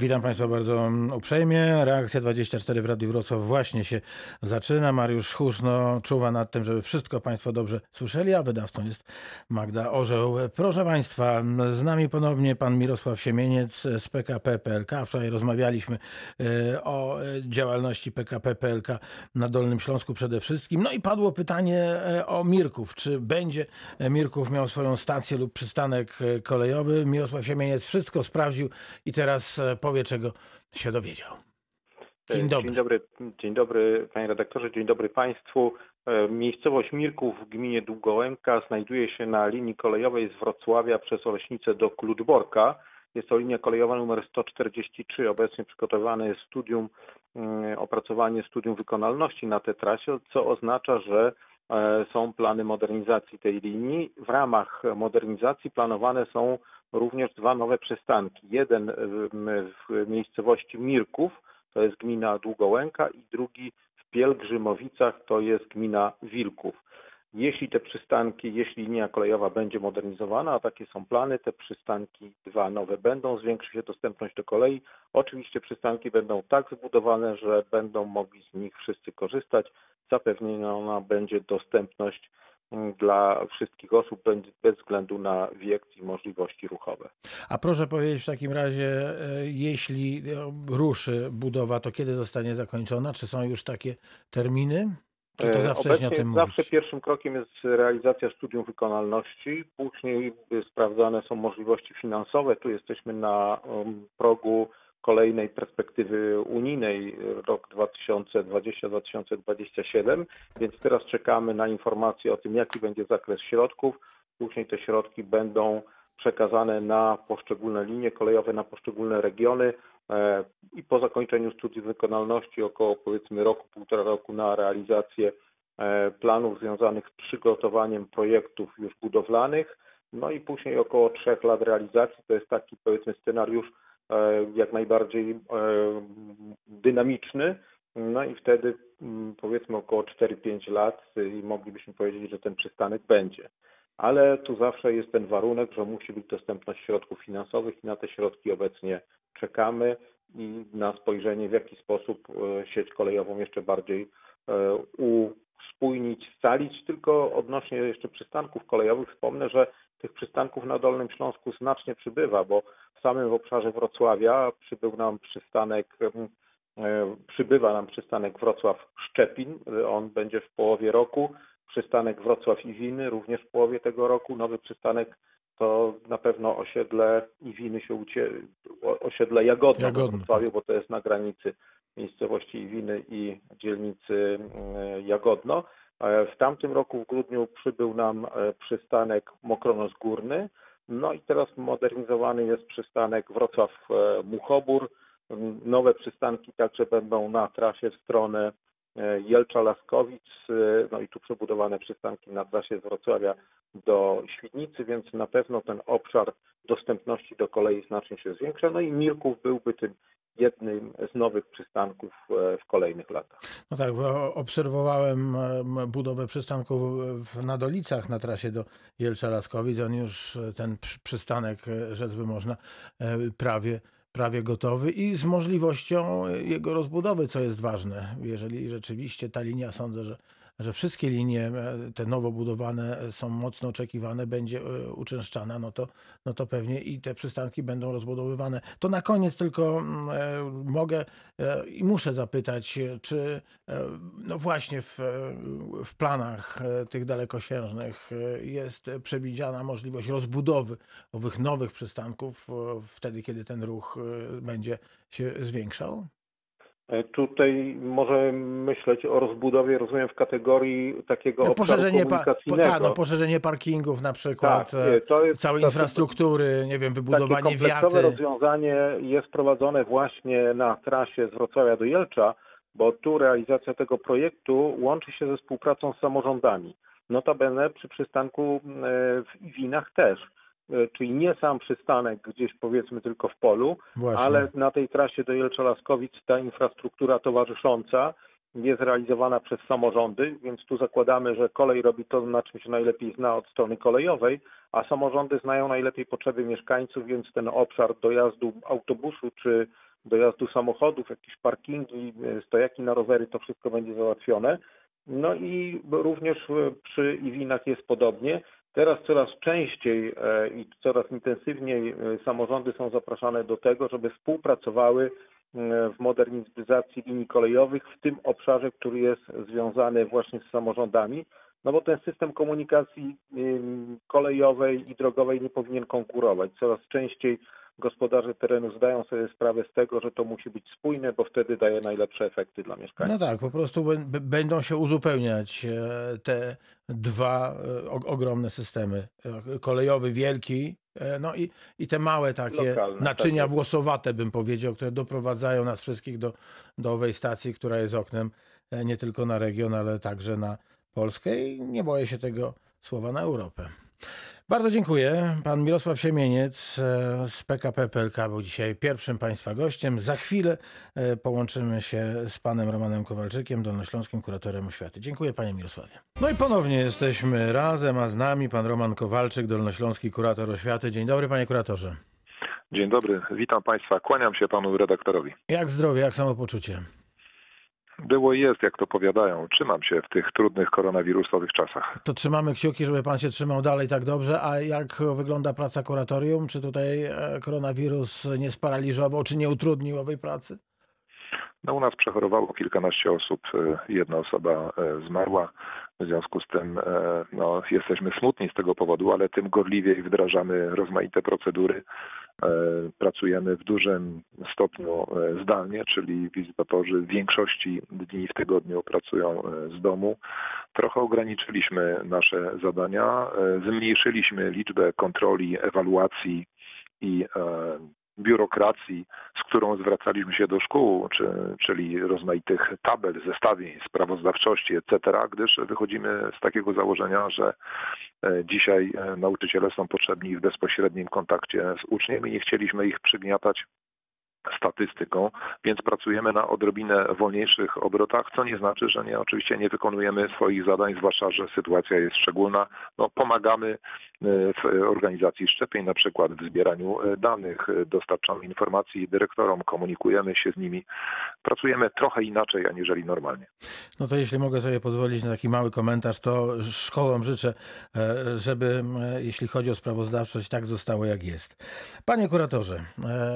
Witam Państwa bardzo uprzejmie. Reakcja 24 w Radiu Wrocław właśnie się zaczyna. Mariusz Huszno czuwa nad tym, żeby wszystko Państwo dobrze słyszeli, a wydawcą jest Magda Orzeł. Proszę Państwa, z nami ponownie pan Mirosław Siemieniec z PKP PLK. Wczoraj rozmawialiśmy e, o działalności PKP PLK na Dolnym Śląsku przede wszystkim. No i padło pytanie e, o Mirków. Czy będzie Mirków miał swoją stację lub przystanek e, kolejowy? Mirosław Siemieniec wszystko sprawdził i teraz powie, czego się dowiedział. Dzień dobry. Dzień dobry, dzień dobry panie redaktorze, dzień dobry państwu. E, miejscowość Mirków w gminie Długołęka znajduje się na linii kolejowej z Wrocławia przez Oleśnicę do Kludborka. Jest to linia kolejowa numer 143. Obecnie przygotowane jest studium, mm, opracowanie studium wykonalności na tę trasie, co oznacza, że e, są plany modernizacji tej linii. W ramach modernizacji planowane są również dwa nowe przystanki. Jeden w miejscowości Mirków, to jest gmina Długołęka i drugi w Pielgrzymowicach, to jest gmina Wilków. Jeśli te przystanki, jeśli linia kolejowa będzie modernizowana, a takie są plany, te przystanki dwa nowe będą, zwiększy się dostępność do kolei. Oczywiście przystanki będą tak zbudowane, że będą mogli z nich wszyscy korzystać. Zapewniona będzie dostępność dla wszystkich osób bez względu na wiek i możliwości ruchowe. A proszę powiedzieć w takim razie, e, jeśli ruszy budowa, to kiedy zostanie zakończona? Czy są już takie terminy? Czy to za wcześnie o tym Zawsze pierwszym krokiem jest realizacja studium wykonalności, później sprawdzane są możliwości finansowe. Tu jesteśmy na um, progu kolejnej perspektywy unijnej rok 2020-2027, więc teraz czekamy na informacje o tym, jaki będzie zakres środków. Później te środki będą przekazane na poszczególne linie kolejowe, na poszczególne regiony e, i po zakończeniu studiów wykonalności około powiedzmy roku, półtora roku na realizację e, planów związanych z przygotowaniem projektów już budowlanych, no i później około trzech lat realizacji, to jest taki powiedzmy scenariusz E, jak najbardziej e, dynamiczny. No i wtedy mm, powiedzmy około 4-5 lat i moglibyśmy powiedzieć, że ten przystanek będzie. Ale tu zawsze jest ten warunek, że musi być dostępność środków finansowych i na te środki obecnie czekamy i na spojrzenie w jaki sposób e, sieć kolejową jeszcze bardziej uspójnić, scalić. Tylko odnośnie jeszcze przystanków kolejowych wspomnę, że tych przystanków na Dolnym Śląsku znacznie przybywa, bo w samym obszarze Wrocławia przybył nam przystanek, e, przybywa nam przystanek Wrocław-Szczepin, on będzie w połowie roku, przystanek Wrocław-Iwiny również w połowie tego roku, nowy przystanek to na pewno osiedle Iwiny się ucie... osiedle Jagodno, Jagodno. w Wrocławiu, bo to jest na granicy miejscowości Iwiny i dzielnicy e, Jagodno. E, w tamtym roku w grudniu przybył nam przystanek Mokronos Górny, no i teraz modernizowany jest przystanek Wrocław-Muchobór. Nowe przystanki także będą na trasie w stronę e, Jelcza-Laskowic, e, no i tu przebudowane przystanki na trasie z Wrocławia do Świdnicy, więc na pewno ten obszar dostępności do kolei znacznie się zwiększa. No i Mirków byłby tym jednym z nowych przystanków e, w kolejnych latach. No tak, obserwowałem budowę przystanków w Nadolicach na trasie do Jelcza-Laskowic. On już e, ten przystanek, e, rzec by można, prawie prawie gotowy i z możliwością jego rozbudowy, co jest ważne. Jeżeli rzeczywiście ta linia, sądzę, że że wszystkie linie, e, te nowo budowane, są mocno oczekiwane, będzie e, uczęszczana, no to, no to pewnie i te przystanki będą rozbudowywane. To na koniec tylko mm, e, mogę i muszę zapytać, czy no właśnie w, w planach tych dalekosiężnych jest przewidziana możliwość rozbudowy owych nowych przystanków wtedy, kiedy ten ruch będzie się zwiększał? E, tutaj może myśleć o rozbudowie, rozumiem, w kategorii takiego no, poszerzenie komunikacyjnego. Pa, no, poszerzenie parkingów na przykład, tak, jest, całej infrastruktury, nie wiem, wybudowanie takie wiaty. rozwiązanie jest prowadzone właśnie na trasie z Wrocławia do Jelcza, bo tu realizacja tego projektu łączy się ze współpracą z samorządami. Notabene przy przystanku e, w Iwinach też. E, czyli nie sam przystanek gdzieś powiedzmy tylko w polu, Właśnie. ale na tej trasie do Jelcza-Laskowic ta infrastruktura towarzysząca jest realizowana przez samorządy, więc tu zakładamy, że kolej robi to, na czym się najlepiej zna od strony kolejowej, a samorządy znają najlepiej potrzeby mieszkańców, więc ten obszar dojazdu autobusu czy dojazdu samochodów, jakieś parkingi, stojaki na rowery, to wszystko będzie załatwione. No i również przy Iwinach jest podobnie. Teraz coraz częściej i coraz intensywniej samorządy są zapraszane do tego, żeby współpracowały w modernizacji linii kolejowych w tym obszarze, który jest związany właśnie z samorządami, no bo ten system komunikacji kolejowej i drogowej nie powinien konkurować. Coraz częściej gospodarze terenu zdają sobie sprawę z tego, że to musi być spójne, bo wtedy daje najlepsze efekty dla mieszkańców. No tak, po prostu będą się uzupełniać e, te dwa e, ogromne systemy. E, kolejowy, wielki, no i, i te małe takie Lokalne, naczynia tak włosowate, bym powiedział, które doprowadzają nas wszystkich do, do owej stacji, która jest oknem nie tylko na region, ale także na Polskę i nie boję się tego słowa na Europę. Bardzo dziękuję. Pan Mirosław Siemieniec e, z PKP PLK był dzisiaj pierwszym Państwa gościem. Za chwilę e, połączymy się z panem Romanem Kowalczykiem, dolnośląskim kuratorem oświaty. Dziękuję panie Mirosławie. No i ponownie jesteśmy razem, a z nami pan Roman Kowalczyk, dolnośląski kurator oświaty. Dzień dobry panie kuratorze. Dzień dobry, witam państwa, kłaniam się panu redaktorowi. Jak zdrowie, jak samopoczucie? Było i jest, jak to powiadają. Trzymam się w tych trudnych koronawirusowych czasach. To trzymamy kciuki, żeby pan się trzymał dalej tak dobrze. A jak wygląda praca kuratorium? Czy tutaj e, koronawirus nie sparaliżował, czy nie utrudnił owej pracy? No, u nas przechorowało kilkanaście osób, e, jedna osoba e, zmarła. W związku z tym no, jesteśmy smutni z tego powodu, ale tym gorliwiej wdrażamy rozmaite procedury pracujemy w dużym stopniu e, zdalnie, czyli wizytatorzy w większości dni w tygodniu pracują e, z domu. Trochę ograniczyliśmy nasze zadania, zmniejszyliśmy liczbę kontroli, ewaluacji i biurokracji, z którą zwracaliśmy się do szkół, czy, czyli rozmaitych tabel, zestawień, sprawozdawczości, etc., gdyż wychodzimy z takiego założenia, że e, dzisiaj e, nauczyciele są potrzebni w bezpośrednim kontakcie z uczniem i nie chcieliśmy ich przygniatać statystyką, więc pracujemy na odrobinę wolniejszych obrotach, co nie znaczy, że nie, oczywiście nie wykonujemy swoich zadań, zwłaszcza, że sytuacja jest szczególna. No, pomagamy e, w organizacji szczepień, na przykład w zbieraniu e, danych, e, dostarczamy informacji dyrektorom, komunikujemy się z nimi. Pracujemy trochę inaczej, aniżeli normalnie. No to jeśli mogę sobie pozwolić na taki mały komentarz, to szkołom życzę, żeby jeśli chodzi o sprawozdawczość, tak zostało jak jest. Panie kuratorze,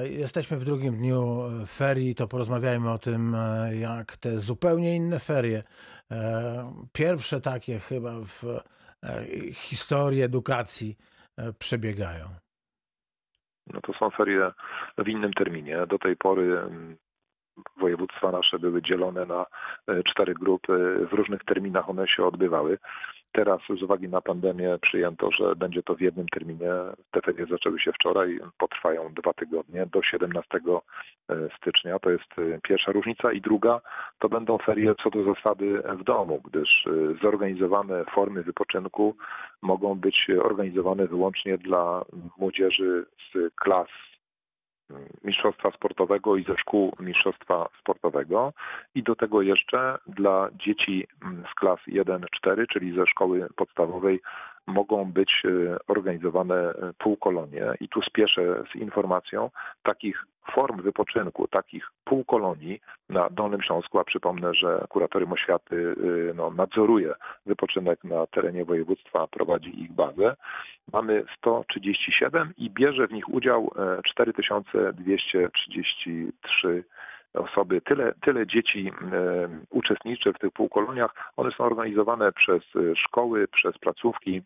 jesteśmy w drugim dniu e, ferii, to porozmawiajmy o tym, e, jak te zupełnie inne ferie, e, pierwsze takie chyba w historii edukacji przebiegają. No to są ferie w innym terminie. Do tej pory mm, województwa nasze były dzielone na cztery grupy. W różnych terminach one się odbywały. Teraz z uwagi na pandemię przyjęto, że będzie to w jednym terminie. Te ferie zaczęły się wczoraj, potrwają dwa tygodnie do 17 e, stycznia. To jest e, pierwsza różnica. I druga to będą ferie co do zasady w domu, gdyż e, zorganizowane formy wypoczynku mogą być organizowane wyłącznie dla młodzieży z klas mistrzostwa sportowego i ze szkół mistrzostwa sportowego. I do tego jeszcze dla dzieci z klas 1-4, czyli ze szkoły podstawowej mogą być e, organizowane e, półkolonie i tu spieszę z informacją takich form wypoczynku, takich półkolonii na Dolnym Śląsku, a przypomnę, że Kuratorium Oświaty e, no, nadzoruje wypoczynek na terenie województwa, prowadzi ich bazę. Mamy 137 i bierze w nich udział 4233 osoby, tyle, tyle dzieci uczestniczy w tych półkoloniach. One są organizowane przez szkoły, przez placówki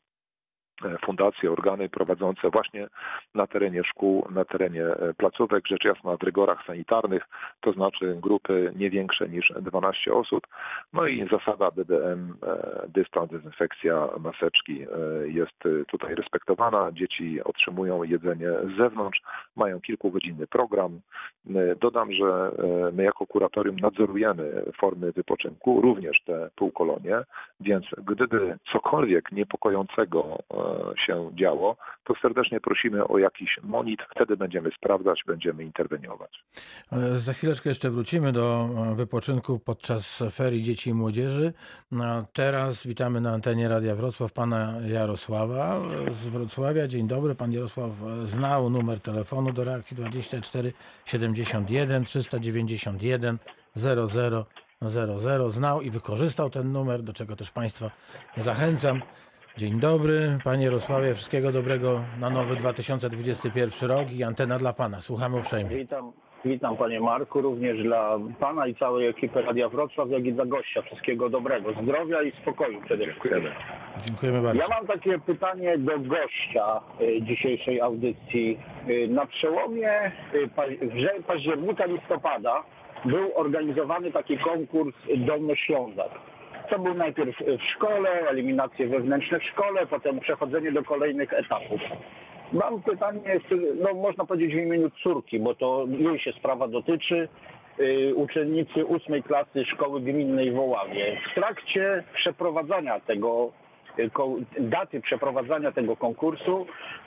fundacje, organy prowadzące właśnie na terenie szkół, na terenie e, placówek, rzecz jasna w rygorach sanitarnych, to znaczy grupy nie większe niż 12 osób. No i zasada BDM, e, dystans, dezynfekcja, maseczki jest tutaj respektowana. Dzieci otrzymują jedzenie z zewnątrz, mają kilkugodzinny program. Dodam, że my jako kuratorium nadzorujemy formy wypoczynku, również te półkolonie, więc gdyby cokolwiek niepokojącego e, się działo, to serdecznie prosimy o jakiś monit, wtedy będziemy sprawdzać, będziemy interweniować. Za chwileczkę jeszcze wrócimy do e, wypoczynku podczas ferii dzieci i młodzieży. A teraz witamy na antenie Radia Wrocław pana Jarosława z Wrocławia. Dzień dobry. Pan Jarosław znał numer telefonu do reakcji 24 71 391 00 00. Znał i wykorzystał ten numer, do czego też państwa zachęcam. Dzień dobry, panie Jarosławie. Wszystkiego dobrego na nowy 2021 rok i antena dla pana. Słuchamy uprzejmie. Witam, witam panie Marku, również dla pana i całej ekipy Radia Wrocław, jak i dla gościa. Wszystkiego dobrego, zdrowia i spokoju przede wszystkim. Dziękujemy. Dziękujemy bardzo. Ja mam takie pytanie do gościa y, dzisiejszej audycji. Y, Na przełomie y, października, listopada był organizowany taki konkurs Dolnoślązak. To był najpierw w szkole, eliminacje wewnętrzne w szkole, potem przechodzenie do kolejnych etapów. Mam pytanie, no można powiedzieć w imieniu córki, bo to jej się sprawa dotyczy. Y, Uczennicy ósmej klasy szkoły gminnej w Oławie. W trakcie przeprowadzania tego, y, daty przeprowadzania tego konkursu,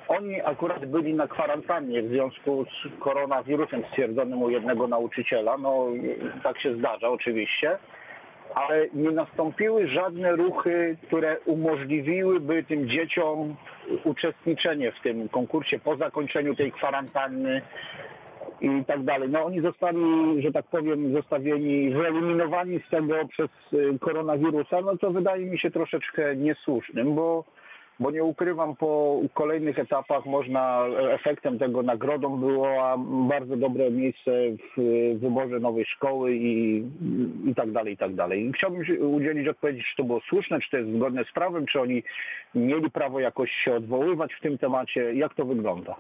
oni akurat byli na kwarantannie w związku z koronawirusem stwierdzonym u jednego nauczyciela. No tak się zdarza oczywiście ale nie nastąpiły żadne ruchy, które umożliwiłyby tym dzieciom uczestniczenie w tym konkursie po zakończeniu tej kwarantanny i tak dalej. No oni zostali, że tak powiem, zostawieni, wyeliminowani z tego przez y, koronawirusa, no to wydaje mi się troszeczkę niesłusznym, bo bo nie ukrywam, po kolejnych etapach można, efektem tego nagrodą było bardzo dobre miejsce w wyborze nowej szkoły i, i tak dalej, i tak dalej. I Chciałbym udzielić odpowiedzi, czy to było słuszne, czy to jest zgodne z prawem, czy oni mieli prawo jakoś się odwoływać w tym temacie, jak to wygląda?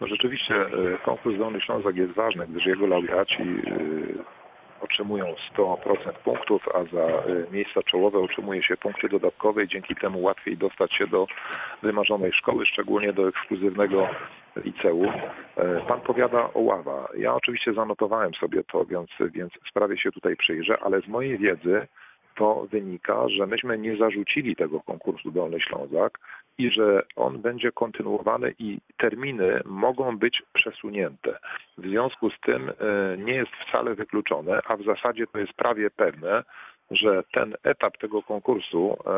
No rzeczywiście e, konkurs Dolny Ślązak jest ważny, gdyż jego laureaci e, otrzymują 100% punktów, a za e, miejsca czołowe otrzymuje się punkty dodatkowe i dzięki temu łatwiej dostać się do wymarzonej szkoły, szczególnie do ekskluzywnego liceum. E, Pan powiada o ława. Ja oczywiście zanotowałem sobie to, więc, więc sprawie się tutaj przyjrzę, ale z mojej wiedzy to wynika, że myśmy nie zarzucili tego konkursu Dolny Ślązak i że on będzie kontynuowany i terminy mogą być przesunięte. W związku z tym e, nie jest wcale wykluczone, a w zasadzie to jest prawie pewne, że ten etap tego konkursu e,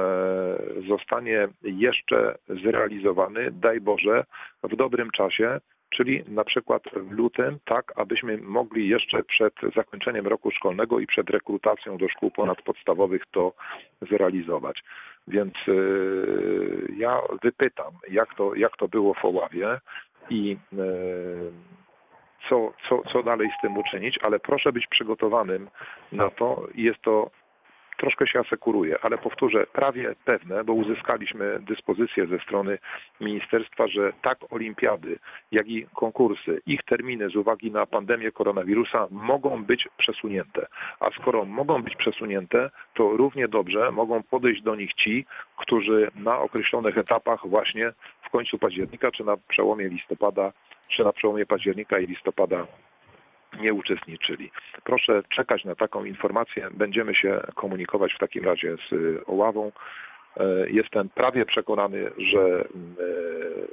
zostanie jeszcze zrealizowany, daj Boże, w dobrym czasie, czyli na przykład w lutym, tak abyśmy mogli jeszcze przed zakończeniem roku szkolnego i przed rekrutacją do szkół ponadpodstawowych to zrealizować. Więc y, ja wypytam, jak to, jak to było w Oławie i y, co, co, co dalej z tym uczynić, ale proszę być przygotowanym na to. Jest to troszkę się asekuruję, ale powtórzę, prawie pewne, bo uzyskaliśmy dyspozycję ze strony ministerstwa, że tak olimpiady, jak i konkursy, ich terminy z uwagi na pandemię koronawirusa mogą być przesunięte. A skoro mogą być przesunięte, to równie dobrze mogą podejść do nich ci, którzy na określonych etapach właśnie w końcu października, czy na przełomie listopada, czy na przełomie października i listopada nie uczestniczyli. Proszę czekać na taką informację. Będziemy się komunikować w takim razie z y, Oławą. E, Jestem prawie przekonany, że y,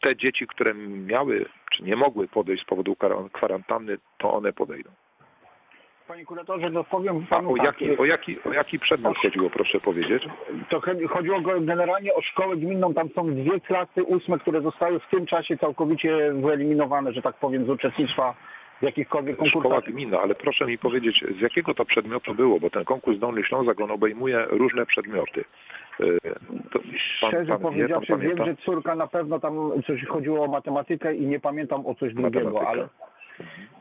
te dzieci, które miały czy nie mogły podejść z powodu kwarantanny, to one podejdą. Panie kuratorze, to powiem A panu o tak, jaki, o jaki, o jaki przedmiot chodziło, proszę powiedzieć? To chodziło generalnie o szkołę gminną. Tam są dwie klasy ósme, które zostały w tym czasie całkowicie wyeliminowane, że tak powiem, z uczestnictwa w jakichkolwiek Szkoła konkursach. gminna, ale proszę mi powiedzieć, z jakiego to przedmiotu było, bo ten konkurs Dolny Ślązak, on obejmuje różne przedmioty. E, To pan, Szczerze pan wie, powiedziawszy, wiem, pamięta? że córka na pewno tam coś chodziło o matematykę i nie pamiętam o coś drugiego, Matematyka. ale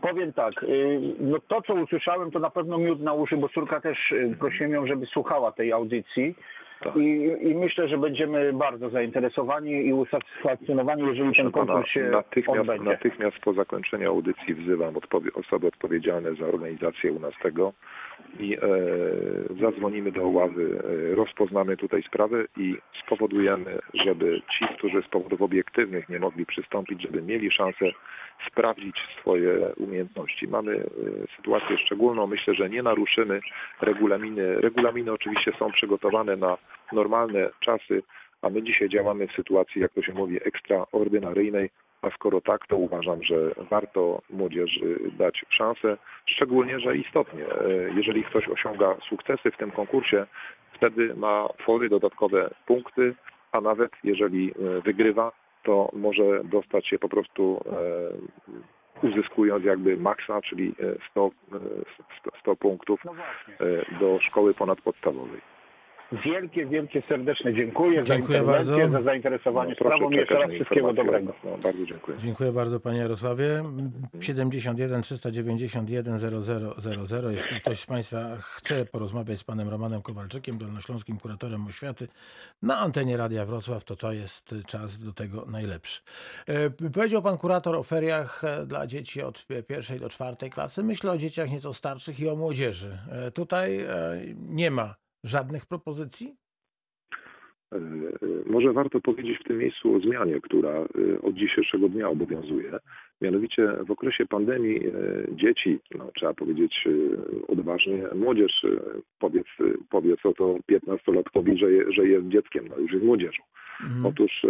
powiem tak, y, no to co usłyszałem to na pewno miód na uszy, bo córka też y, prosiłem ją, żeby słuchała tej audycji. Tak. I, I myślę, że będziemy bardzo zainteresowani i usatysfakcjonowani, jeżeli ten Proszę pana, konkurs się natychmiast, odbędzie. natychmiast po zakończeniu audycji wzywam odpowie, osoby odpowiedzialne za organizację u nas tego i e, zadzwonimy do ławy, e, rozpoznamy tutaj sprawę i spowodujemy, żeby ci, którzy z powodów obiektywnych nie mogli przystąpić, żeby mieli szansę sprawdzić swoje umiejętności. Mamy sytuację szczególną, myślę, że nie naruszymy regulaminy. Regulaminy oczywiście są przygotowane na normalne czasy, a my dzisiaj działamy w sytuacji, jak to się mówi, ekstraordynaryjnej, a skoro tak, to uważam, że warto młodzieży dać szansę, szczególnie, że istotnie, e, jeżeli ktoś osiąga sukcesy w tym konkursie, wtedy ma fory, dodatkowe punkty, a nawet jeżeli e, wygrywa, to może dostać się po prostu e, uzyskując jakby maksa, czyli 100, 100, 100 punktów no do szkoły ponadpodstawowej. Wielkie, wielkie serdeczne dziękuję, dziękuję za bardzo. za zainteresowanie no, sprawą i jeszcze raz wszystkiego dobrego. No, bardzo dziękuję. Dziękuję bardzo Panie Jarosławie. 71 391 0000. Jeśli ktoś z Państwa chce porozmawiać z Panem Romanem Kowalczykiem, dolnośląskim kuratorem oświaty na antenie Radia Wrocław, to to jest czas do tego najlepszy. E, powiedział Pan kurator o feriach e, dla dzieci od pierwszej do czwartej klasy. Myślę o dzieciach nieco starszych i o młodzieży. E, tutaj nie ma żadnych propozycji? E, e, może warto powiedzieć w tym miejscu o zmianie, która e, od dzisiejszego dnia obowiązuje. Mianowicie w okresie pandemii dzieci, no, trzeba powiedzieć odważnie, młodzież, powiedz, powiedz oto 15-latkowi, że, że jest dzieckiem, no już jest młodzieżą. Mhm. Otóż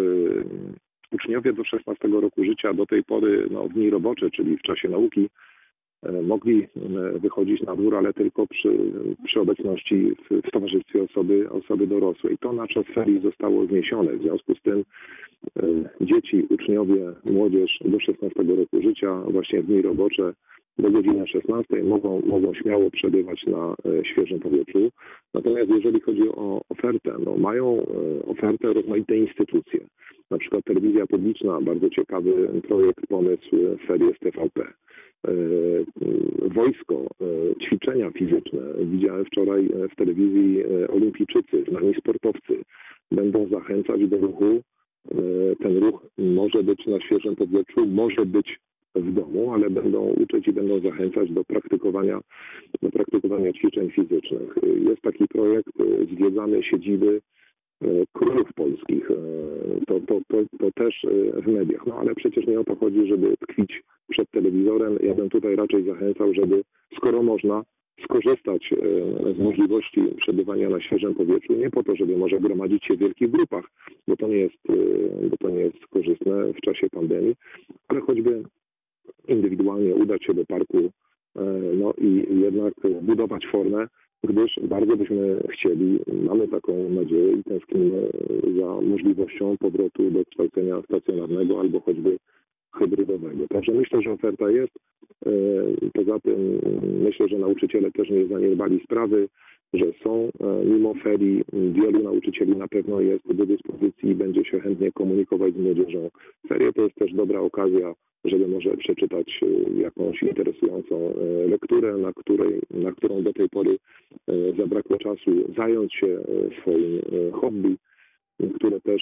uczniowie do 16 roku życia do tej pory no, w dni robocze, czyli w czasie nauki, mogli e, wychodzić na dwór, ale tylko przy, przy obecności w, w towarzystwie osoby, osoby dorosłej. To na czas ferii zostało zniesione. W związku z tym e, dzieci, uczniowie, młodzież do 16 roku życia, właśnie w dni robocze do godziny 16 mogą, mogą śmiało przebywać na świeżym powietrzu. Natomiast jeżeli chodzi o ofertę, no mają ofertę rozmaite instytucje. Na przykład telewizja publiczna, bardzo ciekawy projekt, pomysł ferie z TVP. uh, się swoim hobby, które też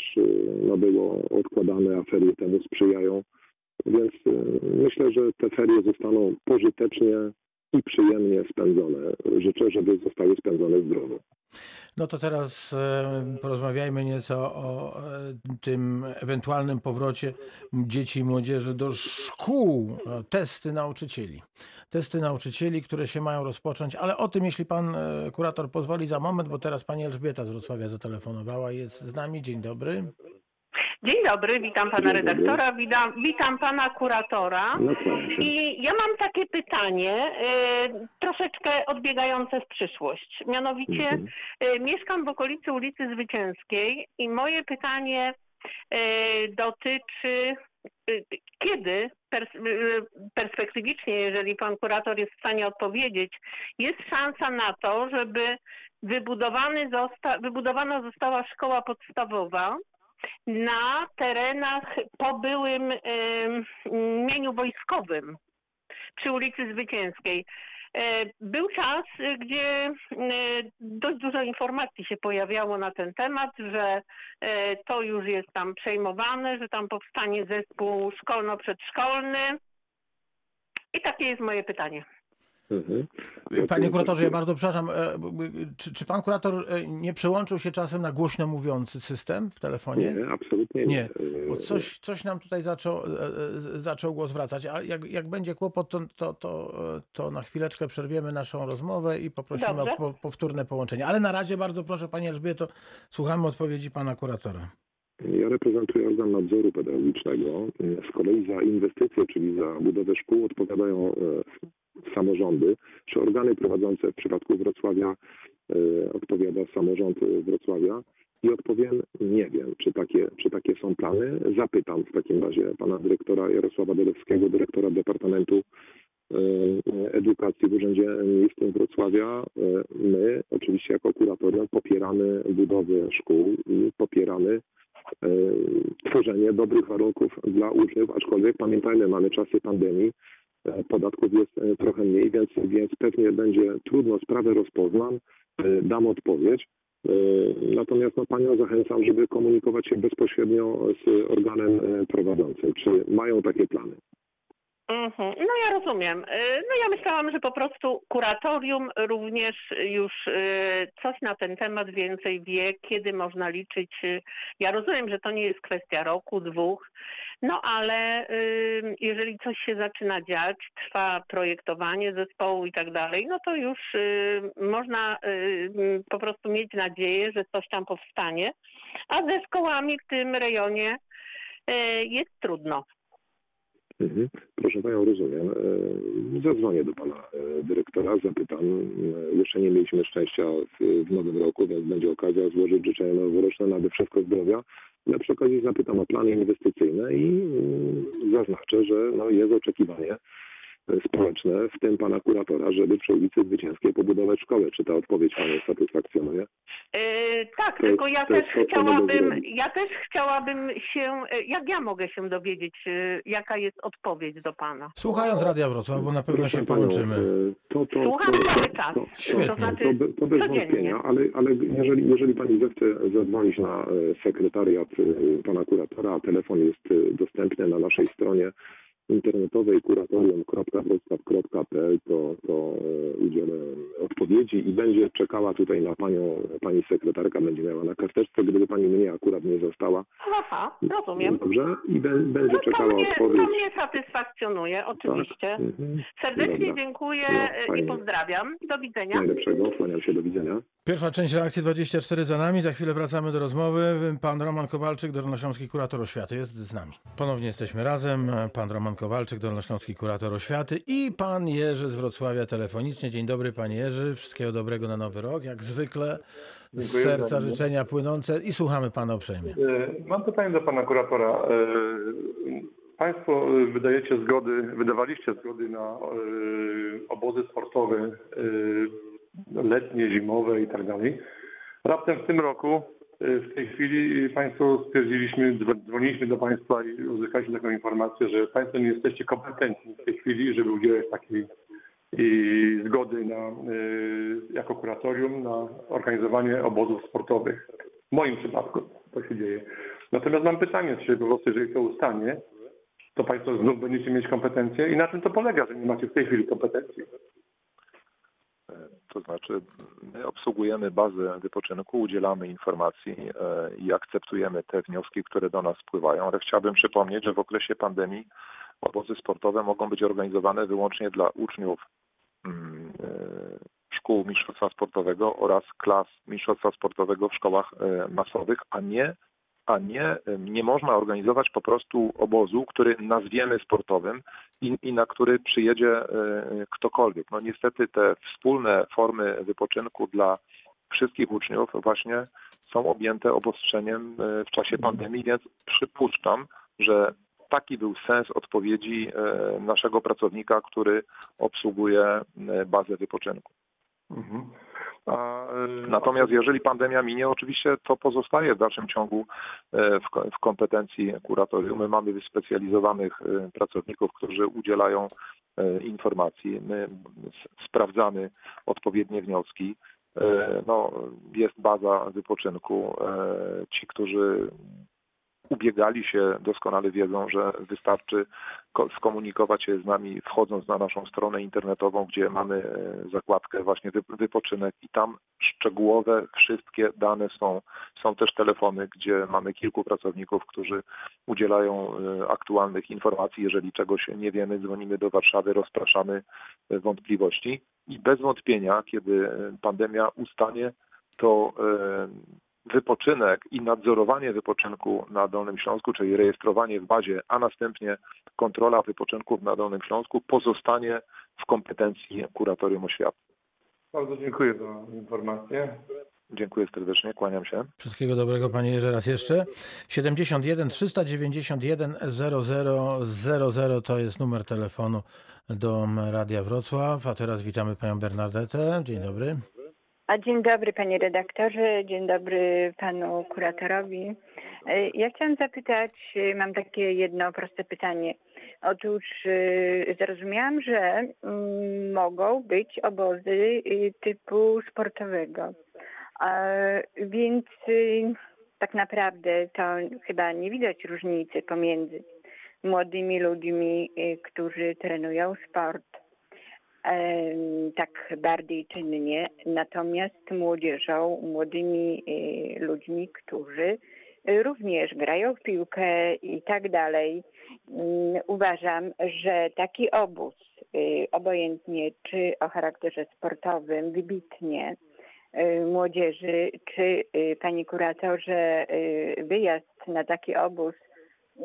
no, było odkładane, a ferie temu sprzyjają. Więc myślę, że te ferie zostaną pożytecznie i przyjemnie spędzone. Życzę, żeby zostały spędzone zdrowo. No to teraz e, porozmawiajmy nieco o e, tym ewentualnym powrocie dzieci i młodzieży do szkół. Testy nauczycieli. Testy nauczycieli, które się mają rozpocząć, ale o tym, jeśli pan e, kurator pozwoli za moment, bo teraz pani Elżbieta z Wrocławia zatelefonowała, jest z nami. Dzień dobry. Dzień dobry, witam pana redaktora, witam, witam pana kuratora. No I ja mam takie pytanie, y, troszeczkę odbiegające w przyszłość. Mianowicie mhm. y, mieszkam w okolicy ulicy Zwycięskiej i moje pytanie y, dotyczy kiedy pers y, perspektywicznie, jeżeli pan kurator jest w stanie odpowiedzieć, jest szansa na to, żeby wybudowany zosta wybudowana została szkoła podstawowa, na terenach po byłym mieniu wojskowym przy ulicy Zwycięskiej. E, był czas, gdzie e, dość dużo informacji się pojawiało na ten temat, że e, to już jest tam przejmowane, że tam powstanie zespół szkolno-przedszkolny. I takie jest moje pytanie. Mhm. Panie kuratorze, ja bardzo przepraszam, e, b- czy, czy pan kurator e, nie przełączył się czasem na głośno mówiący system w telefonie? Nie, absolutnie nie. Nie, bo coś, coś nam tutaj zaczął, e, e, zaczął głos wracać, a jak, jak będzie kłopot, to, to, to, e, to na chwileczkę przerwiemy naszą rozmowę i poprosimy Dobrze. o po, powtórne połączenie. Ale na razie bardzo proszę Pani Elżbieto, słuchamy odpowiedzi Pana kuratora. Ja reprezentuję organ nadzoru pedagogicznego. Z kolei za inwestycje, czyli za budowę szkół odpowiadają e, samorządy, czy organy prowadzące w przypadku Wrocławia e, odpowiada samorząd e, Wrocławia. I odpowiem, nie wiem, czy takie, czy takie są plany. Zapytam w takim razie pana dyrektora Jarosława Dolewskiego, dyrektora Departamentu e, Edukacji w Urzędzie Miejskim Wrocławia. My, oczywiście jako kuratorium, popieramy budowę szkół i popieramy tworzenie dobrych warunków dla uczniów, aczkolwiek pamiętajmy, mamy czasy pandemii, podatków jest e, trochę mniej, więc, więc pewnie będzie trudno, sprawę rozpoznam, e, dam odpowiedź. E, Natomiast no, Panią zachęcam, żeby komunikować się bezpośrednio z organem e, prowadzącym. Czy mają takie plany? Mhm. No ja rozumiem. Y, No ja myślałam, że po prostu kuratorium również już y, coś na ten temat więcej wie, kiedy można liczyć. y, Ja rozumiem, że to nie jest kwestia roku, dwóch, no ale jeżeli coś się zaczyna dziać, trwa projektowanie zespołu i tak dalej, no to już można mm, po prostu mieć nadzieję, że coś tam powstanie, a ze szkołami w tym rejonie jest trudno. Proszę Panią, rozumiem. E, Zadzwonię do Pana e, dyrektora, zapytam. E, Jeszcze nie mieliśmy szczęścia w, w nowym roku, więc będzie okazja złożyć życzenia noworoczne, nade wszystko zdrowia. Ja przy okazji zapytam o plany inwestycyjne i mm, zaznaczę, że no, jest oczekiwanie społeczne, w tym Pana kuratora, żeby przy ulicy Zwycięskiej pobudować szkołę. Czy ta odpowiedź Panią satysfakcjonuje? Yy, tak, To tylko jest- ja to też to, chciałabym, ja też chciałabym się, jak ja mogę się dowiedzieć, yy, jaka jest odpowiedź do pana? Słuchając Radia Wrocław, bo na pewno Proszę się panią, połączymy. e, To, to, Słucham to, cały to, czas. to, Świetnie. To, znaczy to, be- to bez codziennie. wątpienia, ale, ale jeżeli, jeżeli pani zechce zadzwonić na e, sekretariat e, pana kuratora, a telefon jest e, dostępny na naszej stronie internetowej kuratorium.wrocław.pl, to, to e, udzielę odpowiedzi i będzie czekała tutaj na panią, pani sekretarka, będzie miała na karteczce, gdyby pani mnie akurat nie została. Aha, rozumiem. Dobrze? I be, będzie No to czekała mnie, odpowiedź. to mnie satysfakcjonuje, oczywiście. Tak? Mhm. Serdecznie Dobra. dziękuję No, i pozdrawiam. Do widzenia. Najlepszego, kłaniam się, do widzenia. Pierwsza część reakcji 24 za nami. Za chwilę wracamy do rozmowy. Pan Roman Kowalczyk, Dolnośląski Kurator Oświaty jest z nami. Ponownie jesteśmy razem. Pan Roman Kowalczyk, Dolnośląski Kurator Oświaty i pan Jerzy z Wrocławia telefonicznie. Dzień dobry panie Jerzy. Wszystkiego dobrego na nowy rok. Jak zwykle z Dziękuję serca bardzo. życzenia płynące i słuchamy pana uprzejmie. E, Mam pytanie do pana kuratora. E, Państwo wydajecie zgody, wydawaliście zgody na e, obozy sportowe letnie, zimowe i tak dalej. Raptem w tym roku, w tej chwili Państwo stwierdziliśmy, dzwo- dzwoniliśmy do Państwa i uzyskaliśmy taką informację, że Państwo nie jesteście kompetentni w tej chwili, żeby udzielać takiej i zgody na, y, jako kuratorium na organizowanie obozów sportowych. W moim przypadku to się dzieje. Natomiast mam pytanie, czy po prostu jeżeli to ustanie, to Państwo znów będziecie mieć kompetencje i na czym to polega, że nie macie w tej chwili kompetencji? To znaczy, my obsługujemy bazę wypoczynku, udzielamy informacji e, i akceptujemy te wnioski, które do nas spływają, ale chciałbym przypomnieć, że w okresie pandemii obozy sportowe mogą być organizowane wyłącznie dla uczniów mm, e, szkół mistrzostwa sportowego oraz klas mistrzostwa sportowego w szkołach e, masowych, a nie a nie, nie można organizować po prostu obozu, który nazwiemy sportowym i, i na który przyjedzie e, ktokolwiek. No niestety te wspólne formy wypoczynku dla wszystkich uczniów właśnie są objęte obostrzeniem e, w czasie pandemii, więc przypuszczam, że taki był sens odpowiedzi e, naszego pracownika, który obsługuje bazę wypoczynku. Mhm. Y, Natomiast jeżeli pandemia minie, oczywiście to pozostaje w dalszym ciągu e, w, ko- w kompetencji kuratorium. My mamy wyspecjalizowanych e, pracowników, którzy udzielają e, informacji. My sprawdzamy odpowiednie wnioski. No, jest baza wypoczynku. Ci, którzy ubiegali się, doskonale wiedzą, że wystarczy skomunikować się z nami wchodząc na naszą stronę internetową, gdzie mamy e, zakładkę właśnie wypoczynek i tam szczegółowe wszystkie dane są. Są też telefony, gdzie mamy kilku pracowników, którzy udzielają e, aktualnych informacji. Jeżeli czegoś nie wiemy, dzwonimy do Warszawy, rozpraszamy e, wątpliwości i bez wątpienia, kiedy pandemia ustanie, to wypoczynek i nadzorowanie wypoczynku na Dolnym Śląsku, czyli rejestrowanie w bazie, a następnie kontrola wypoczynków na Dolnym Śląsku pozostanie w kompetencji kuratorium oświaty. Bardzo dziękuję za informację. Dziękuję serdecznie, kłaniam się. Wszystkiego dobrego Panie Jerzy raz jeszcze. 71 391 0000 to jest numer telefonu do Radia Wrocław. A teraz witamy Panią Bernadetę. Dzień dobry. A dzień dobry panie redaktorze, dzień dobry panu kuratorowi. E, ja chciałam zapytać, e, mam takie jedno proste pytanie. Otóż e, zrozumiałam, że mm, mogą być obozy typu sportowego. Więc tak naprawdę to chyba nie widać różnicy pomiędzy młodymi ludźmi, którzy trenują sport tak bardziej czynnie, natomiast młodzieżą, młodymi y, ludźmi, którzy również grają w piłkę i tak dalej. Mm, uważam, że taki obóz, y, obojętnie czy o charakterze sportowym, wybitnie y, młodzieży, czy panie kuratorze, wyjazd na taki obóz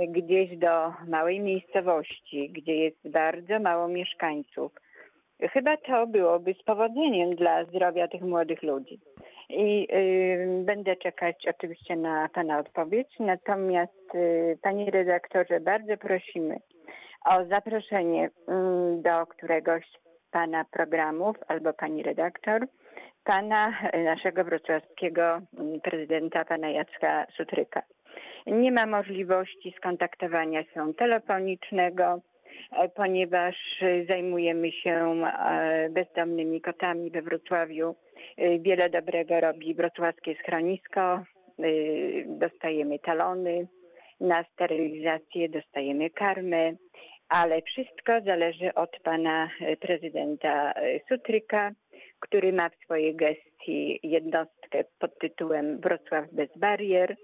gdzieś do małej miejscowości, gdzie jest bardzo mało mieszkańców, Chyba to byłoby z powodzeniem dla zdrowia tych młodych ludzi. I y, będę czekać oczywiście na Pana odpowiedź. Natomiast, y, Panie redaktorze, bardzo prosimy o zaproszenie y, do któregoś Pana programów albo Pani redaktor, Pana, naszego wrocławskiego mm, prezydenta, Pana Jacka Sutryka. Nie ma możliwości skontaktowania się telefonicznego ponieważ e, zajmujemy się e, bezdomnymi kotami we Wrocławiu. Wiele dobrego robi wrocławskie schronisko. Dostajemy talony na sterylizację, dostajemy karmę, ale wszystko zależy od pana prezydenta Sutryka, który ma w swojej gestii jednostkę pod tytułem Wrocław bez barier.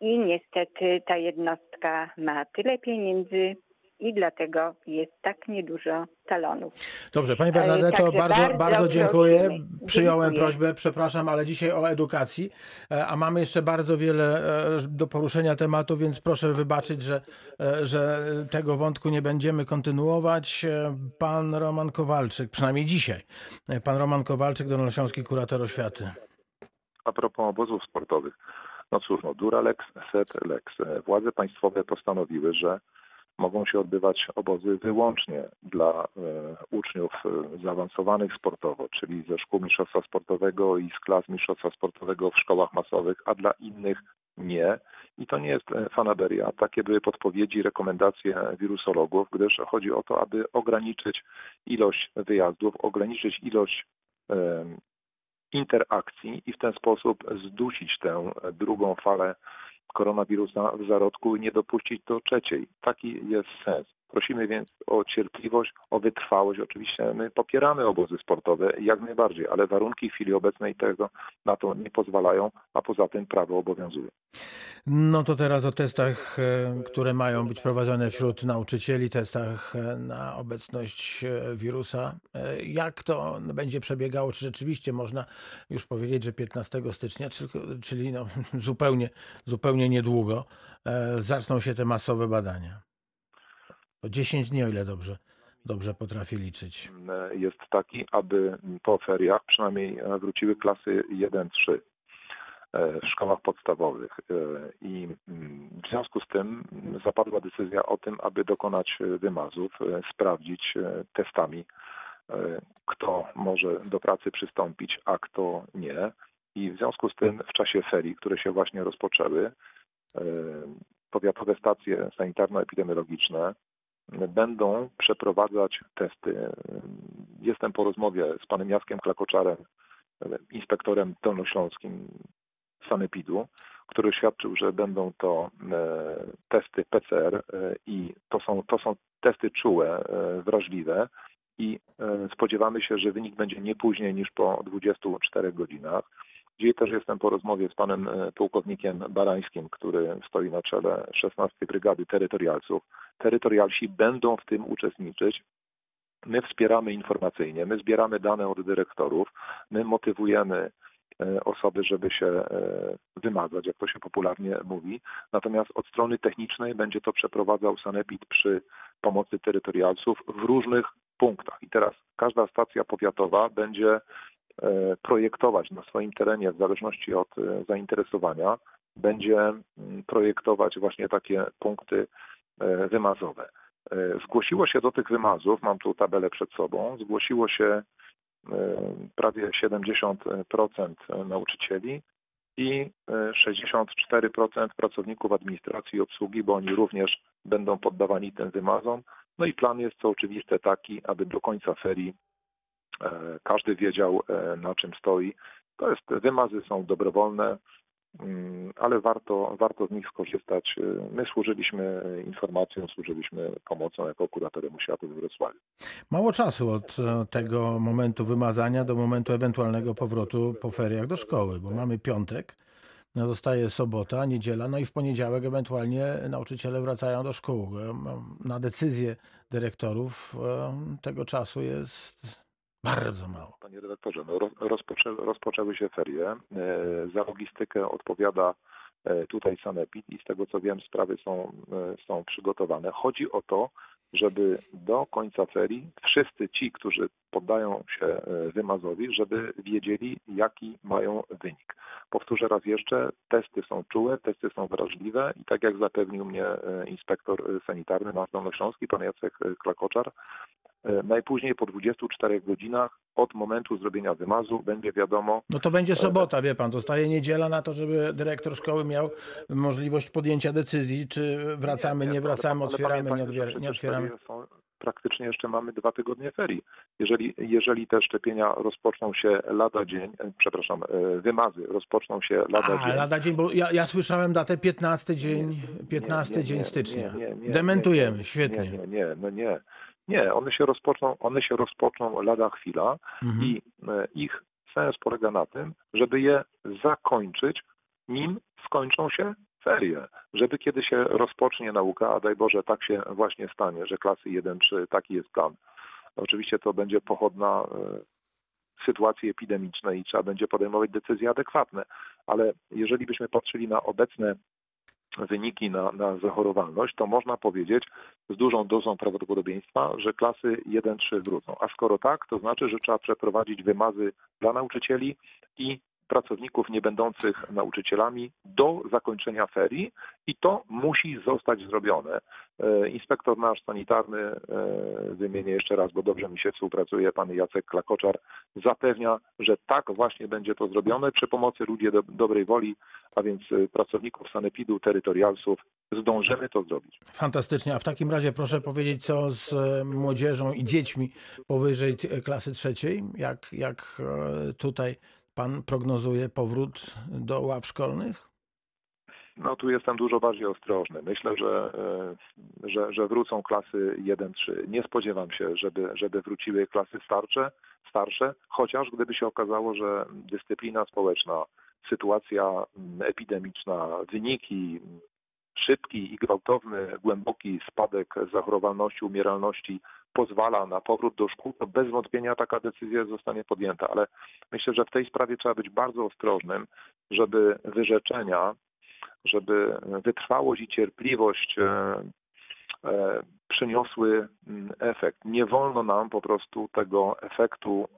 I niestety ta jednostka ma tyle pieniędzy, i dlatego jest tak niedużo talonów. Dobrze, Pani Bernadetto, bardzo, bardzo, bardzo dziękuję. Przyjąłem dziękuję. prośbę, przepraszam, ale dzisiaj o edukacji, e, a mamy jeszcze bardzo wiele e, do poruszenia tematu, więc proszę wybaczyć, że, e, że tego wątku nie będziemy kontynuować. Pan Roman Kowalczyk, przynajmniej dzisiaj, pan Roman Kowalczyk, Dolnośląski Kurator Oświaty. A propos obozów sportowych. No cóż, no dura lex, set lex. Władze państwowe postanowiły, że mogą się odbywać obozy wyłącznie dla e, uczniów e, zaawansowanych sportowo, czyli ze szkół mistrzostwa sportowego i z klas mistrzostwa sportowego w szkołach masowych, a dla innych nie. I to nie jest e, fanaberia. Takie były podpowiedzi, rekomendacje wirusologów, gdyż chodzi o to, aby ograniczyć ilość wyjazdów, ograniczyć ilość interakcji i w ten sposób zdusić tę drugą falę koronawirusa w zarodku i nie dopuścić do trzeciej. Taki jest sens. Prosimy więc o cierpliwość, o wytrwałość. Oczywiście my popieramy obozy sportowe jak najbardziej, ale warunki w chwili obecnej tego na to nie pozwalają, a poza tym prawo obowiązuje. No to teraz o testach, e, które mają być prowadzone wśród nauczycieli, testach e, na obecność e, wirusa. Jak to będzie przebiegało? Czy rzeczywiście można już powiedzieć, że 15 stycznia, czyli no zupełnie, zupełnie niedługo, zaczną się te masowe badania? To 10 dni, o ile dobrze, dobrze potrafię liczyć. Jest taki, aby po feriach przynajmniej wróciły klasy 1-3 e, w szkołach podstawowych. E, I mm, w związku z tym zapadła decyzja o tym, aby dokonać wymazów, e, sprawdzić testami, kto może do pracy przystąpić, a kto nie. I w związku z tym w czasie ferii, które się właśnie rozpoczęły, powiatowe stacje sanitarno-epidemiologiczne będą przeprowadzać testy. Jestem po rozmowie z panem Jackiem Klakoczarem, inspektorem dolnośląskim Sanepidu, który świadczył, że będą to testy PCR i to są, to są testy czułe, wrażliwe i spodziewamy się, że wynik będzie nie później niż po 24 godzinach. Dzisiaj też jestem po rozmowie z panem e, pułkownikiem Barańskim, który stoi na czele 16 Brygady Terytorialców. Terytorialsi będą w tym uczestniczyć. My wspieramy informacyjnie, my zbieramy dane od dyrektorów, my motywujemy e, osoby, żeby się e, wymagać, jak to się popularnie mówi. Natomiast od strony technicznej będzie to przeprowadzał Sanepid przy pomocy terytorialców w różnych punktach. I teraz każda stacja powiatowa będzie projektować na swoim terenie w zależności od e, zainteresowania, będzie mm, projektować właśnie takie punkty e, wymazowe. Zgłosiło się do tych wymazów, mam tu tabelę przed sobą, zgłosiło się prawie 70% nauczycieli i 64% pracowników administracji i obsługi, bo oni również będą poddawani tym wymazom. No i plan jest co oczywiste taki, aby do końca ferii E, każdy wiedział, e, na czym stoi. To jest, wymazy są dobrowolne, mm, ale warto, warto z nich skorzystać. E, my służyliśmy informacją, służyliśmy pomocą jako kuratorium oświaty w Wrocławiu. Mało czasu od tego momentu wymazania do momentu ewentualnego powrotu po feriach do szkoły, bo mamy piątek, no, zostaje sobota, niedziela, no i w poniedziałek ewentualnie nauczyciele wracają do szkół. Na decyzję dyrektorów tego czasu jest bardzo mało. Panie redaktorze, no rozpoczę, rozpoczęły się ferie. E, za logistykę odpowiada e, tutaj Sanepid i z tego co wiem sprawy są, e, są przygotowane. Chodzi o to, żeby do końca ferii wszyscy ci, którzy poddają się wymazowi, żeby wiedzieli, jaki mają wynik. Powtórzę raz jeszcze, testy są czułe, testy są wrażliwe i tak jak zapewnił mnie inspektor sanitarny na Dolnośląski, pan Jacek Klakoczar, najpóźniej po 24 godzinach od momentu zrobienia wymazu będzie wiadomo. No to będzie sobota, wie pan, zostaje niedziela na to, żeby dyrektor szkoły miał możliwość podjęcia decyzji, czy wracamy, nie, nie wracamy, otwieramy, nie, odbier- nie otwieramy. Praktycznie jeszcze mamy dwa tygodnie ferii. Jeżeli, jeżeli te szczepienia rozpoczną się lada dzień, e, przepraszam, e, wymazy rozpoczną się lada A, dzień. lada dzień, bo ja, ja słyszałem datę 15 dzień, 15 nie, nie, dzień stycznia. Dementujemy, świetnie. Nie, nie, no nie. Nie, one się rozpoczną, one się rozpoczną lada chwila mhm. i e, ich sens polega na tym, żeby je zakończyć, nim skończą się ferie, żeby kiedy się rozpocznie nauka, a daj Boże tak się właśnie stanie, że klasy 1-3, taki jest plan. Oczywiście to będzie pochodna e, sytuacji epidemicznej i trzeba będzie podejmować decyzje adekwatne, ale jeżeli byśmy patrzyli na obecne wyniki na, na zachorowalność, to można powiedzieć z dużą dozą prawdopodobieństwa, że klasy 1-3 wrócą. A skoro tak, to znaczy, że trzeba przeprowadzić wymazy dla nauczycieli i pracowników nie będących nauczycielami do zakończenia ferii i to musi zostać zrobione. E, inspektor nasz sanitarny, e, wymienię jeszcze raz, bo dobrze mi się współpracuje, pan Jacek Klakoczar, zapewnia, że tak właśnie będzie to zrobione przy pomocy ludzi do, dobrej woli, a więc e, pracowników sanepidu, terytorialsów, zdążymy to zrobić. Fantastycznie. A w takim razie proszę powiedzieć, co z młodzieżą i dziećmi powyżej klasy trzeciej? Jak, jak tutaj pan prognozuje powrót do ław szkolnych? No tu jestem dużo bardziej ostrożny. Myślę, że, e, że, że wrócą klasy 1-3. Nie spodziewam się, żeby, żeby wróciły klasy starsze, starsze, chociaż gdyby się okazało, że dyscyplina społeczna, sytuacja mm, epidemiczna, wyniki, szybki i gwałtowny, głęboki spadek zachorowalności, umieralności pozwala na powrót do szkół, to bez wątpienia taka decyzja zostanie podjęta. Ale myślę, że w tej sprawie trzeba być bardzo ostrożnym, żeby wyrzeczenia, żeby wytrwałość i cierpliwość e, e, przyniosły mm, efekt. Nie wolno nam po prostu tego efektu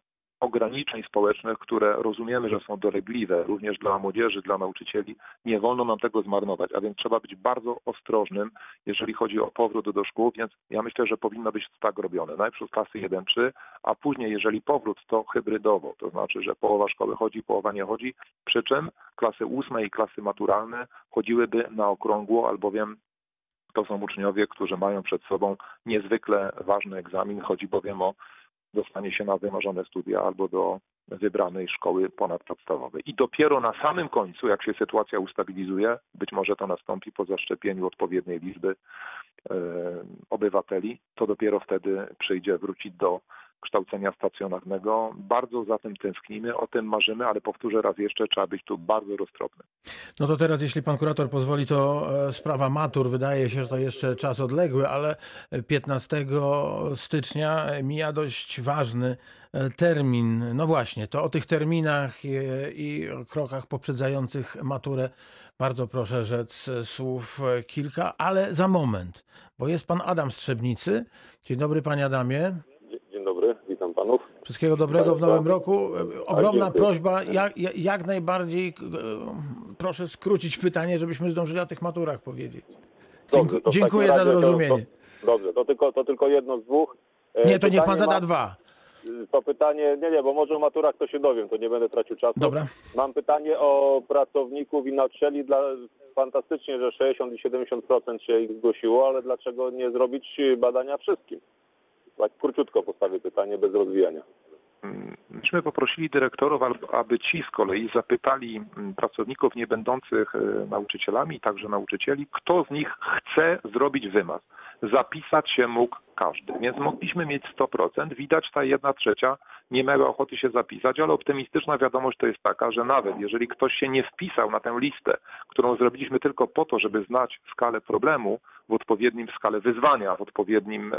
ograniczeń społecznych, które rozumiemy, że są dolegliwe również dla młodzieży, dla nauczycieli. Nie wolno nam tego zmarnować, a więc trzeba być bardzo ostrożnym, jeżeli chodzi o powrót do szkół, więc ja myślę, że powinno być tak robione. Najpierw klasy 1-3, a później, jeżeli powrót, to hybrydowo, to znaczy, że połowa szkoły chodzi, połowa nie chodzi, przy czym klasy 8 i klasy maturalne chodziłyby na okrągło, albowiem to są uczniowie, którzy mają przed sobą niezwykle ważny egzamin. Chodzi bowiem o dostanie się na wymarzone studia albo do wybranej szkoły ponadpodstawowej. I dopiero na samym końcu, jak się sytuacja ustabilizuje, być może to nastąpi po zaszczepieniu odpowiedniej liczby e, obywateli, to dopiero wtedy przyjdzie wrócić do kształcenia stacjonarnego. Bardzo za tym tęsknimy, o tym marzymy, ale powtórzę raz jeszcze, trzeba być tu bardzo roztropny. No to teraz, jeśli pan kurator pozwoli, to e, sprawa matur. Wydaje się, że to jeszcze czas odległy, ale 15 stycznia mija dość ważny e, termin. No właśnie, to o tych terminach i, i krokach poprzedzających maturę bardzo proszę rzec słów kilka, ale za moment, bo jest pan Adam Strzebnicy. Dzień dobry, panie Adamie. Dzień dobry, witam panów. Wszystkiego dobrego w nowym roku. Ogromna prośba, jak, jak najbardziej e, proszę skrócić pytanie, żebyśmy zdążyli o tych maturach powiedzieć. Dobrze, Dziękuję za zrozumienie. To, dobrze, to tylko, to tylko jedno z dwóch. E, Nie, to niech pan zada ma- dwa. To pytanie, nie, nie, bo może o maturach to się dowiem, to nie będę tracił czasu. Dobra. Mam pytanie o pracowników i nauczycieli. Dla, fantastycznie, że 60 i 70% się ich zgłosiło, ale dlaczego nie zrobić badania wszystkim? Tak króciutko postawię pytanie, bez rozwijania. Myśmy poprosili dyrektorów, aby ci z kolei zapytali mm, pracowników nie będących e, nauczycielami, także nauczycieli, kto z nich chce zrobić wymaz. Zapisać się mógł każdy, więc mogliśmy mieć 100%. Widać, ta jedna trzecia nie miała ochoty się zapisać, ale optymistyczna wiadomość to jest taka, że nawet jeżeli ktoś się nie wpisał na tę listę, którą zrobiliśmy tylko po to, żeby znać skalę problemu w odpowiednim skalę wyzwania, w odpowiednim e,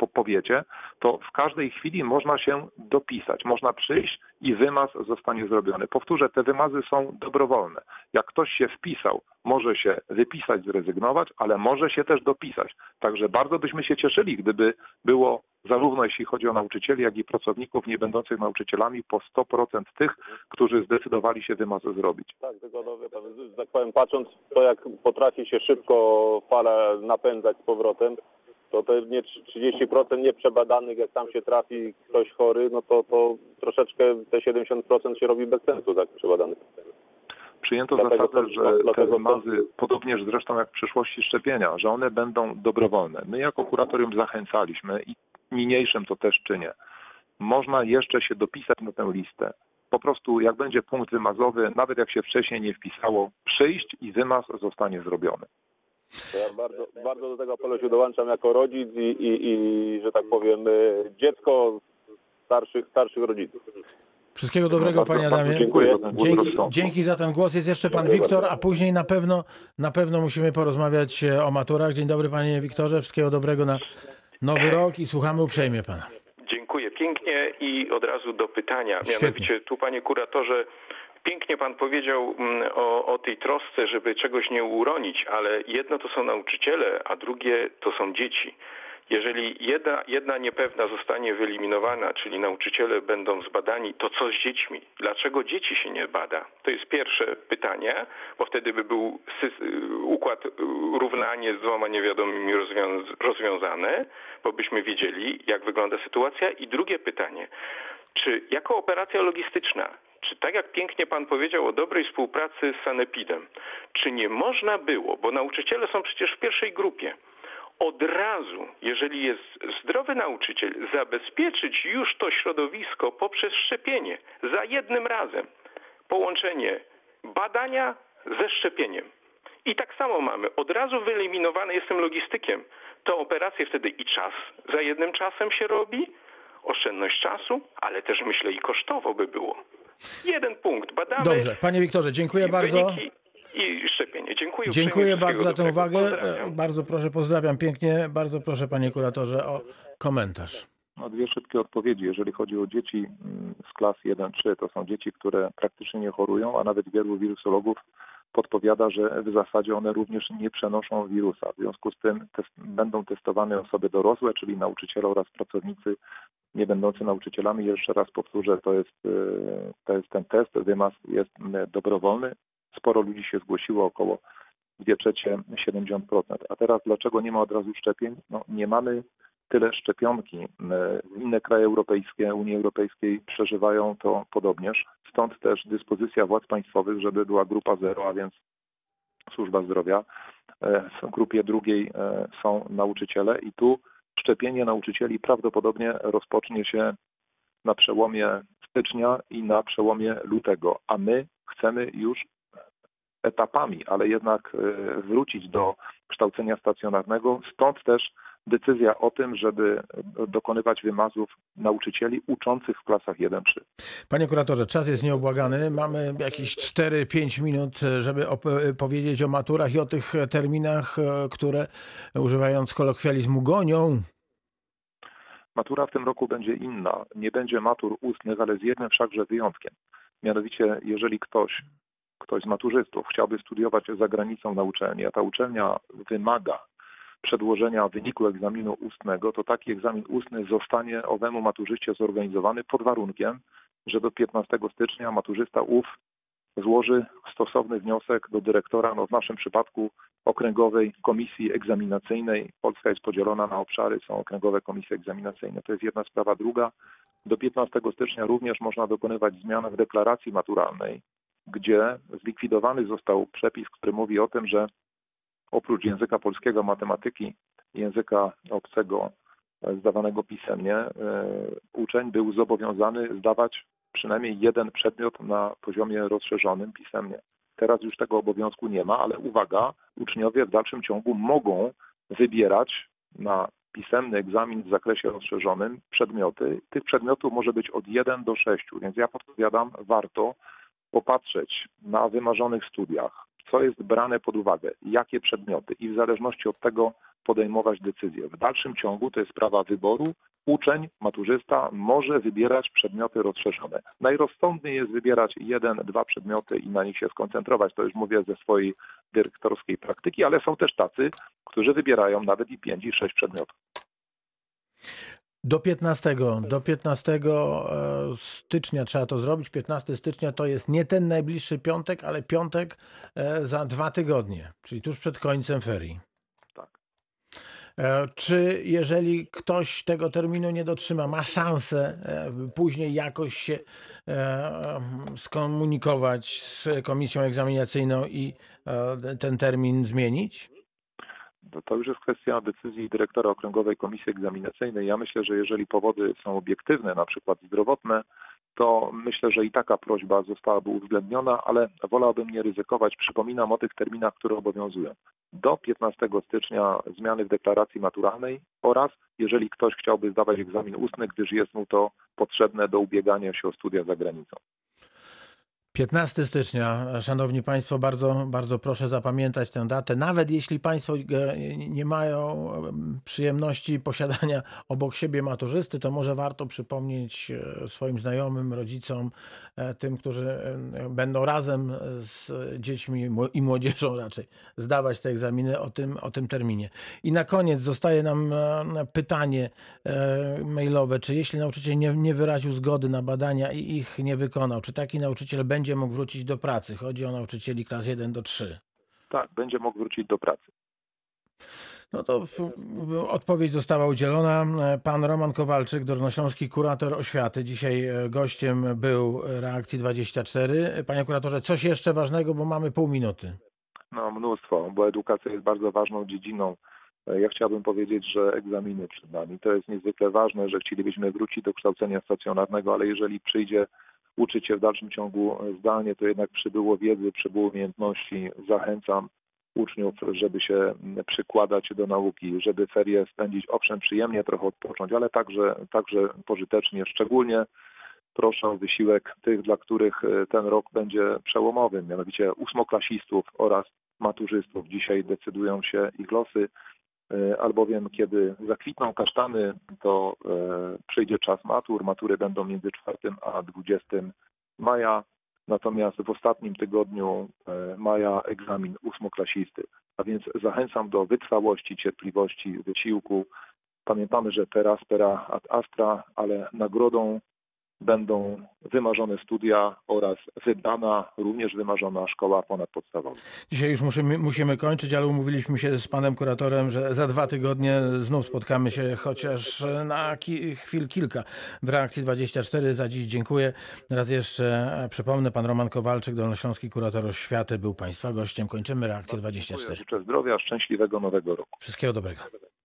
po powiecie, to w każdej chwili można się dopisać, można przyjść i wymaz zostanie zrobiony. Powtórzę, te wymazy są dobrowolne. Jak ktoś się wpisał, może się wypisać, zrezygnować, ale może się też dopisać. Także bardzo byśmy się cieszyli, gdyby było zarówno jeśli chodzi o nauczycieli, jak i pracowników nie będących nauczycielami po 100% tych, którzy zdecydowali się wymazy zrobić. Tak, że tak powiem, patrząc to, jak potrafi się szybko fala napędzać z powrotem, to te nie 30% nieprzebadanych, jak tam się trafi ktoś chory, no to, to troszeczkę te 70% się robi bez sensu tak przebadanych. Przyjęto Dlatego zasadę, to- że te dlatego to- wymazy, podobnież zresztą jak w przyszłości szczepienia, że one będą dobrowolne. My jako kuratorium zachęcaliśmy i niniejszym to też czynię. Można jeszcze się dopisać na tę listę. Po prostu jak będzie punkt wymazowy, nawet jak się wcześniej nie wpisało, przyjść i wymaz zostanie zrobiony. Ja bardzo, bardzo do tego apelu się dołączam jako rodzic i, i, i że tak powiem, y, dziecko starszych, starszych rodziców. Wszystkiego dobrego, panie Adamie. Dziękuję za ten głos Dzięki, dzięki za ten głos. Jest jeszcze pan Wiktor, a później na pewno, na pewno musimy porozmawiać e, o maturach. Dzień dobry, panie Wiktorze. Wszystkiego dobrego na nowy rok i słuchamy uprzejmie pana. Dziękuję pięknie i od razu do pytania. Świetnie. Mianowicie tu, panie kuratorze, pięknie pan powiedział mm, o, o tej trosce, żeby czegoś nie uronić, ale jedno to są nauczyciele, a drugie to są dzieci. Jeżeli jedna, jedna niepewna zostanie wyeliminowana, czyli nauczyciele będą zbadani, to co z dziećmi? Dlaczego dzieci się nie bada? To jest pierwsze pytanie, bo wtedy by był sys- układ y, równanie z dwoma niewiadomymi rozwią- rozwiązane, bo byśmy wiedzieli, jak wygląda sytuacja. I drugie pytanie, czy jako operacja logistyczna, czy tak jak pięknie pan powiedział o dobrej współpracy z Sanepidem, czy nie można było, bo nauczyciele są przecież w pierwszej grupie, od razu, jeżeli jest zdrowy nauczyciel, zabezpieczyć już to środowisko poprzez szczepienie za jednym razem. Połączenie badania ze szczepieniem. I tak samo mamy, od razu wyeliminowane, jestem logistykiem, to operacje wtedy i czas za jednym czasem się robi, oszczędność czasu, ale też myślę i kosztowo by było. Jeden punkt, badamy Dobrze, panie Wiktorze, dziękuję i bardzo. i szczepienie. Dziękuję. Dziękuję bardzo za tę uwagę. Pozdrawiam. Bardzo proszę, pozdrawiam pięknie. Bardzo proszę, panie kuratorze, o komentarz. No, dwie szybkie odpowiedzi. Jeżeli chodzi o dzieci mm, z klas 1-3, to są dzieci, które praktycznie nie chorują, a nawet wielu wirusologów podpowiada, że w zasadzie one również nie przenoszą wirusa. W związku z tym test, będą testowane osoby dorosłe, czyli nauczyciele oraz pracownicy nie będący nauczycielami. Jeszcze raz powtórzę, to jest, e, to jest ten test, wymaz jest dobrowolny. Sporo ludzi się zgłosiło, około 2 trzecie, 70%. A teraz dlaczego nie ma od razu szczepień? No, nie mamy tyle szczepionki. E, Inne kraje europejskie, Unii Europejskiej przeżywają to podobnież. Stąd też dyspozycja władz państwowych, żeby była grupa zero, a więc służba zdrowia. E, W grupie drugiej e, są nauczyciele i tu szczepienie nauczycieli prawdopodobnie rozpocznie się na przełomie stycznia i na przełomie lutego, a my chcemy już etapami, ale jednak wrócić do kształcenia stacjonarnego. Stąd też decyzja o tym, żeby dokonywać wymazów nauczycieli uczących w klasach 1-3. Panie kuratorze, czas jest nieobłagany. Mamy jakieś 4-5 minut, żeby powiedzieć o maturach i o tych terminach, e, które używając kolokwializmu gonią. Matura w tym roku będzie inna. Nie będzie matur ustnych, ale z jednym wszakże wyjątkiem. Mianowicie, jeżeli ktoś, ktoś z maturzystów chciałby studiować za granicą na uczelni, a ta uczelnia wymaga przedłożenia wyniku egzaminu ustnego, to taki egzamin ustny zostanie owemu maturzyście zorganizowany pod warunkiem, że do 15 stycznia maturzysta ów złoży stosowny wniosek do dyrektora, no w naszym przypadku Okręgowej Komisji Egzaminacyjnej. Polska jest podzielona na obszary, są okręgowe komisje egzaminacyjne. To jest jedna sprawa. Druga, do 15 stycznia również można dokonywać zmian w deklaracji maturalnej, gdzie zlikwidowany został przepis, który mówi o tym, że oprócz języka polskiego, matematyki, języka obcego e, zdawanego pisemnie, e, uczeń był zobowiązany zdawać przynajmniej jeden przedmiot na poziomie rozszerzonym pisemnie. Teraz już tego obowiązku nie ma, ale uwaga, uczniowie w dalszym ciągu mogą wybierać na pisemny egzamin w zakresie rozszerzonym przedmioty. Tych przedmiotów może być od 1 do 6, więc ja podpowiadam, warto popatrzeć na wymarzonych studiach, co jest brane pod uwagę, jakie przedmioty i w zależności od tego podejmować decyzje. W dalszym ciągu to jest sprawa wyboru. Uczeń, maturzysta może wybierać przedmioty rozszerzone. Najrozsądniej jest wybierać jeden, dwa przedmioty i na nich się skoncentrować. To już mówię ze swojej dyrektorskiej praktyki, ale są też tacy, którzy wybierają nawet i pięć, i sześć przedmiotów. Do 15, do 15 e, stycznia trzeba to zrobić. 15 stycznia to jest nie ten najbliższy piątek, ale piątek e, za dwa tygodnie, czyli tuż przed końcem ferii. Tak. E, czy jeżeli ktoś tego terminu nie dotrzyma, ma szansę później jakoś się skomunikować z komisją egzaminacyjną i ten termin zmienić? To, to już jest kwestia decyzji dyrektora Okręgowej Komisji Egzaminacyjnej. Ja myślę, że jeżeli powody są obiektywne, na przykład zdrowotne, to myślę, że i taka prośba zostałaby uwzględniona, ale wolałbym nie ryzykować. Przypominam o tych terminach, które obowiązują. Do 15 stycznia zmiany w deklaracji maturalnej oraz jeżeli ktoś chciałby zdawać egzamin ustny, gdyż jest mu to potrzebne do ubiegania się o studia za granicą. 15 stycznia, Szanowni Państwo, bardzo, bardzo proszę zapamiętać tę datę. Nawet jeśli Państwo e, nie mają przyjemności posiadania obok siebie maturzysty, to może warto przypomnieć e, swoim znajomym, rodzicom, e, tym, którzy będą razem z dziećmi i młodzieżą raczej zdawać te egzaminy o tym, o tym terminie. I na koniec zostaje nam pytanie mailowe, czy jeśli nauczyciel nie, nie wyraził zgody na badania i ich nie wykonał, czy taki nauczyciel będzie będzie mógł wrócić do pracy. Chodzi o nauczycieli klas 1 do 3. Tak, będzie mógł wrócić do pracy. No to odpowiedź została udzielona. Pan Roman Kowalczyk, Dolnośląski kurator oświaty. Dzisiaj e, gościem był Reakcji 24. Panie kuratorze, coś jeszcze ważnego, bo mamy pół minuty. No mnóstwo, bo edukacja jest bardzo ważną dziedziną. E, ja chciałbym powiedzieć, że egzaminy przed nami to jest niezwykle ważne, że chcielibyśmy wrócić do kształcenia stacjonarnego, ale jeżeli przyjdzie uczyć się w dalszym ciągu zdalnie, to jednak przybyło wiedzy, przybyło umiejętności. Zachęcam uczniów, żeby się przykładać do nauki, żeby ferie spędzić, owszem, przyjemnie trochę odpocząć, ale także, także pożytecznie, szczególnie proszę o wysiłek tych, dla których ten rok będzie przełomowy, mianowicie ósmoklasistów oraz maturzystów. Dzisiaj decydują się ich losy. E, albowiem kiedy zakwitną kasztany, to e, przyjdzie czas matur. Matury będą między 4 a 20 maja, natomiast w ostatnim tygodniu e, maja egzamin ósmoklasisty. A więc zachęcam do wytrwałości, cierpliwości, wysiłku. Pamiętamy, że pera ad astra, ale nagrodą będą wymarzone studia oraz wybrana, również wymarzona szkoła ponadpodstawowa. Dzisiaj już musimy, musimy kończyć, ale umówiliśmy się z panem kuratorem, że za dwa tygodnie znów spotkamy się chociaż na ki chwil kilka w reakcji 24. Za dziś dziękuję. Raz jeszcze przypomnę, pan Roman Kowalczyk, Dolnośląski kurator oświaty był państwa gościem. Kończymy reakcję 24. Życzę zdrowia, szczęśliwego nowego roku. Wszystkiego dobrego.